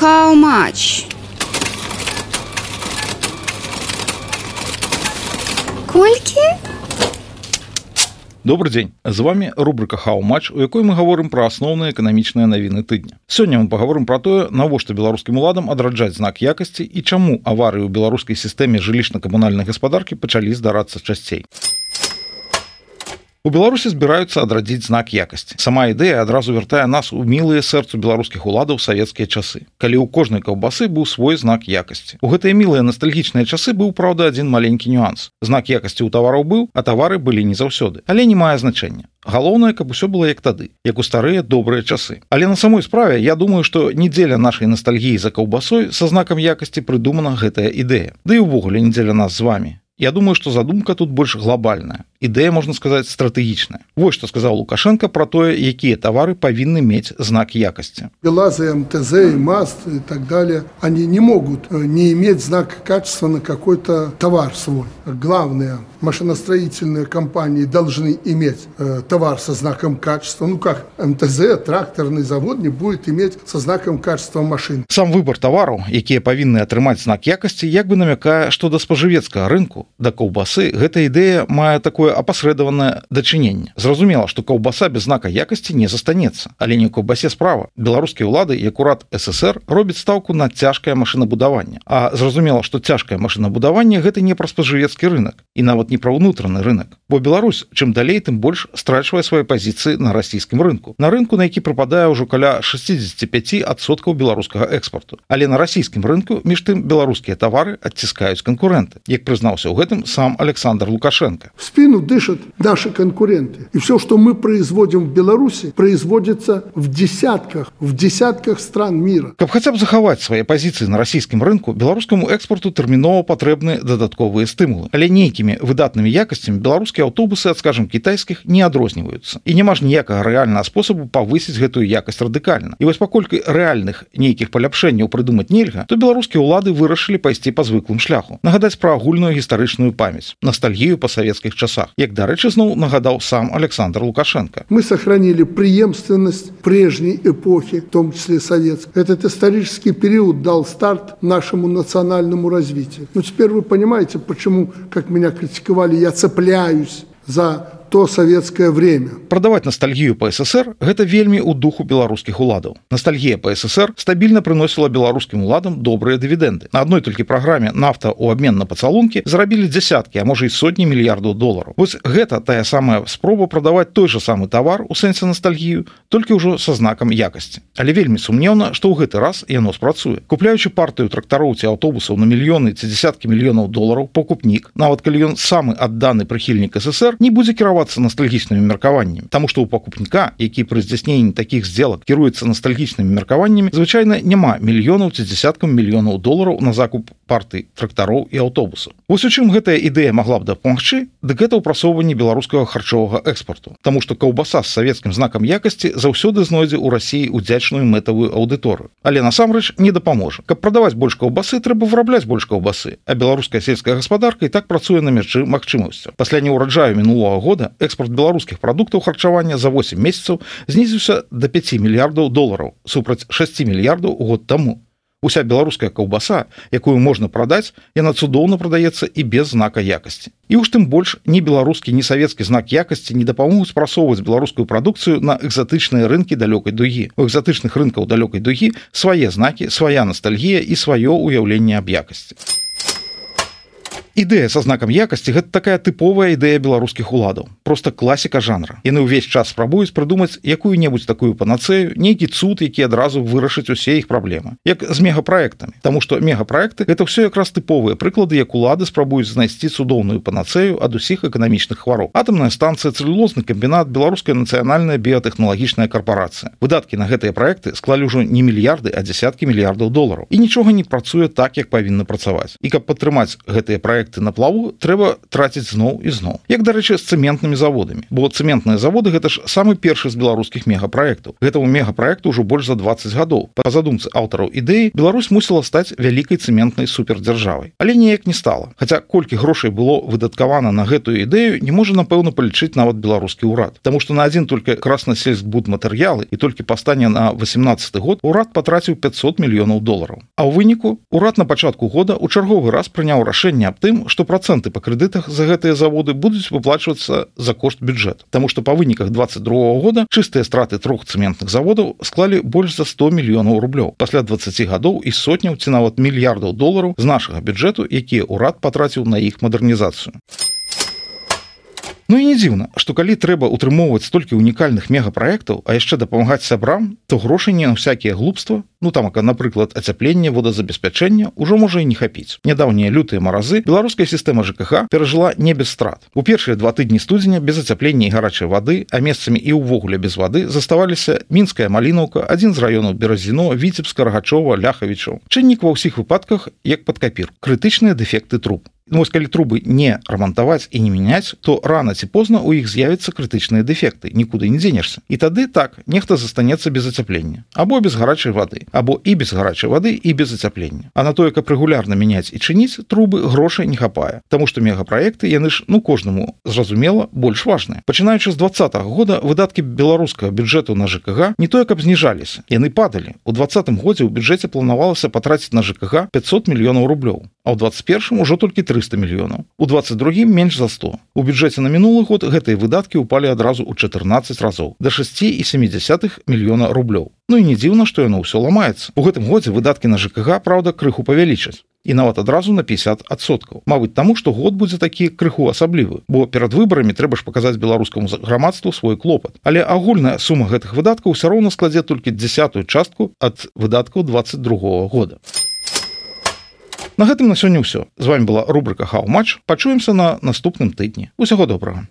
How much? Колькі? Добрый дзень з вами рубрика хау-матч у якой мы гаворым пра асноўныя эканамічныя навіны тыдня сёння мы паговорым пра тое навошта беларускім уладам адраджаць знак якасці і чаму аварыі ў беларускай сістэме жылічна-камунальнай гаспадаркі пачалі здарацца часцей У беларусі збіраюцца адрадзіць знак якасці. Сама ідэя адразу вяртае нас у мілыя сэрцу беларускіх уладаў савецкія часы. Калі ў кожнай каўбасы быў свой знак якасці. У гэтыя мілыя ностальгічныя часы быў праўда адзін маленькі нюанс. Знак якасці ў тавараў быў а тавары былі не заўсёды. Але не мае значэння. Галоўнае каб усё было як тады як у старыя добрыя часы. Але на самой справе я думаю што недзеля нашай ностальгіі за каўбасой са знакам якасці прыдумана гэтая ідэя. Ды да і ўвогуле недзеля нас з вами Я думаю, што задумка тут больш глобальная ідэя можна сказаць стратэгічная. Вось што сказаў лукашенко про тое якія тавары павінны мець знак якасці. Белазы мтз и маст и так далее они не могут э, не иметь знак качества на какой-то товар свой. Главное машиностроительные компании должны иметь э, товар со знаком качества. Ну как мтз тракторный завод не будет иметь со знаком качества машин. Сам выбор товару якія павінны атрымаць знак якасці як бы намякае что да спажывецкага рынку да каўбасы гэта ідэя мае такое апасрэдаванае дачыненне зразумела што каўбаса без знака якасці не застанецца але не каўбасе справа. Беларускія ўлады як урад ссср робіць стаўку на цяжкае машынабудаванне а зразумела што цяжкае машынабудаванне гэта не пра спажывецкі рынок і нават не пра ўнутраны рынок. Бо Беларусь чым далей тым больш страчвае свае пазіцыі на расійскім рынку. На рынку на які прападае ўжо каля 65соткаў беларускага экспорту але на расійскім рынку між тым беларускія тавары адціскаюць канкурэнты як прызнаўся ў гэтым сам александр лукашенко. В спину дышат наши конкуренты. И все, что мы производим в Беларуси, производится в десятках, в десятках стран мира. Каб хотя бы захаваць свае пазіцыі на расійскім рынку, беларускаму экспорту тэрмінова патрэбны дадатковыя стымулы. Але нейкімі выдатнымі якасцямі беларускія аўтобусы ад скажем кітайскіх не адрозніваюцца. І няма ж ніякага рэальнага спосабу павысіць гэтую якасць радыкальна. І вось паколькі рэальных нейкіх паляпшэнняў прыдумаць нельга, то беларускія ўлады вырашылі пайсці па звыклым шляху, нагадаць пра агульную гістарычную памяць, ностальгію па савецкіх часах як дарэчы зноў нагадаў сам александр лукашенко. Мы сохранили преемственность прежней эпохи в том числе совет этот исторический период дал старт нашему национальному развитию. Но теперь вы понимаете почему как меня критиковали я цепляюсь за то советское время. Продавать ностальгію по ссср гэта вельмі у духу беларускіх уладаў ностальгія по ссср стабільна прыносіла беларускім уладам добрыя дывідэнды на адной толькі праграме нафта у обмен на пацалункі зрабілі десяткі а можа і сотні мільярдаў долараў вось гэта тая самая спроба прадаваць той же самы товар у сэнсе ностальгію толькі ўжо со знакам якасці але вельмі сумнеўна што ў гэты раз яно спрацуе купляючы партыю трактароў ці аўтобусаў на мільёны ці десяткі мільёнаў долараў покупнік нават калі ён самы адданы прыхільнік ссср не будзе кіраваць кіравацца ностальгічнымі меркаваннямі Таму што у пакупніка які пры здзяйсненні такіх сделак кіруецца ностальгічнымі меркаваннямі звычайна няма мільёнаў ці десяткам мільёнаў долараў на закуп парты трактароў і аўтобусаў Вось у чым гэтая ідэя могла б дапамагчы дык гэта ўпрасоўванне беларускага харчовага экспорту Таму што каўбаса з савецкім знакам якасці заўсёды знойдзе ў рассіі удзячную мэтавую аўдыторыю. Але насамрэч не дапаможа. Каб прадаваць больш каўбасы трэба вырабляць больш каўбасы а беларуская сельская гаспадарка і так працуе на мяжы магчымасцю пасля не ўраджаю мінулого года экспорт беларускіх прадуктаў харчавання за 8 месяцаў знізіўся до 5 мільярдаў долараў супраць 6 мільярдаў год таму уся беларуская каўбаса якую можна прадаць яна цудоўна прадаецца і без знака якасці і уж тым больш не беларускі не савецкі знак якасці не дапамогуць спрасоўваць беларускую прадукцыю на экзатычныя рынкі далёкай дугі у экзатычных рынкаў далёкай дугі свае знакі свая ностальгія і сваё уяўленне аб якасці ідэя со знакам якасці гэта такая тыповая ідэя беларускіх уладаў просто класіка жанра. Яны ўвесь час спрабуюць прыдумаць якую-небудзь такую панацею нейкі цуд які адразу вырашыць усе іх праблемы як з мегапраектамі Таму что мегапраекты это все якраз тыповыя прыклады як улады спрабуюць знайсці цудоўную панацею ад усіх эканамічных хвароб. Атомная станцыя цэлюлозны камбінат беларуская нацыянальная біятэхналагічная карпорацыя выдаткі на гэтыя проекты склалі ўжо не мільярды а десяткі мільярдаў долараў. І нічога не працуе так як павінна працаваць. І каб падтрымаць гэтыя проекты на плаву трэба траціць зноў і зноў. Як дарэчы з цэментнымі цэментнымі заводамі бо цэментныя заводы гэта ж самы першы з беларускіх мегапраектаў гэтаму мегапраекту ўжо больш за 20 гадоў. Па задумцы аўтараў ідэі Беларусь мусіла стаць вялікай цэментнай супердзяржавай. Але неяк не стала. Хаця колькі грошай было выдаткавана на гэтую ідэю не можа напэўна палічыць нават беларускі ўрад. Таму што на адзін только краснасельскбуд матэрыялы і толькі па стане на 18 год урад патраціў 500 мільёнаў долараў. А ў выніку урад на пачатку года у чарговы раз прыняў рашэнне аб тым што працэнты па крэдытах за гэтыя заводы будуць выплачвацца за кошт бюджет Таму што па выніках 22 года чыстыя страты трох цэментных заводаў склалі больш за 100 мільёнаў рублёў пасля 20 гадоў і сотняў ці нават мільярдаў долараў з нашага бюджэту якія ўрад патраціў на іх мадэрнізацыю Ну і не дзіўна што калі трэба утрымоўваць столькі унікальных мегапраектаў а яшчэ дапамагаць сябрам то грошай не на всякие глупства ну там напрыклад ацяпленне водазабеспячэння ўжо можа і не хапіць нядаўнія лютыя маразы беларуская сістэма ЖКХ перажыла не без страт. У першыя два тыдні студзеня без ацяплення і гарачай вады а месцамі і ўвогуле без вады заставаліся мінская малінаўка адзін з раёнаў беразіно віцебска рагачова ляхавічаў чыннік ва ўсіх выпадках як пад капір крытычныя дэфекты труб. Ну, вось калі трубы не рамантаваць і не мяняць то рана ці позна у іх з'явяцца крытычныя дэфекты нікуды не дзенешся і тады так нехта застанецца без ацяплення або без гарачай вады або і без гарачай вады і без ацяплення. А на тое каб рэгулярна мяняць і чыніць трубы грошай не хапае. Таму што мегапраекты яны ж ну кожнаму зразумела больш важныя. Пачынаючы з два -го года выдаткі беларускага бюджэту на ЖКГ не тое каб зніжаліся яны падалі. У двадцатым годзе ў бюджэце планавалася патраціць на ЖКГ 500 мільёнаў рублёў а ў 21 ужо толькі 300 мільёнаў. У 22 менш за 100 у бюджэце на мінулы год гэтыя выдаткі ўпалі адразу ў 14 разоў да 6 і 70 мільёна рублёў Ну і не дзіўна што яно ўсё ламаецца. У гэтым годзе выдаткі на ЖКГ праўда крыху павялічаць. І нават адразу на 50соткаў Мабыць таму што год будзе такі крыху асаблівы. Бо перад выбарамі трэба ж паказаць беларускаму грамадству свой клопат. Але агульная сума гэтых выдаткаў ўсё роўна складзе толькі десятую частку ад выдаткаў 22 года. А На гэтым на сёння ўсё. З вами была рубрика хау матч пачуемся на наступным тыдні. Усяго добрага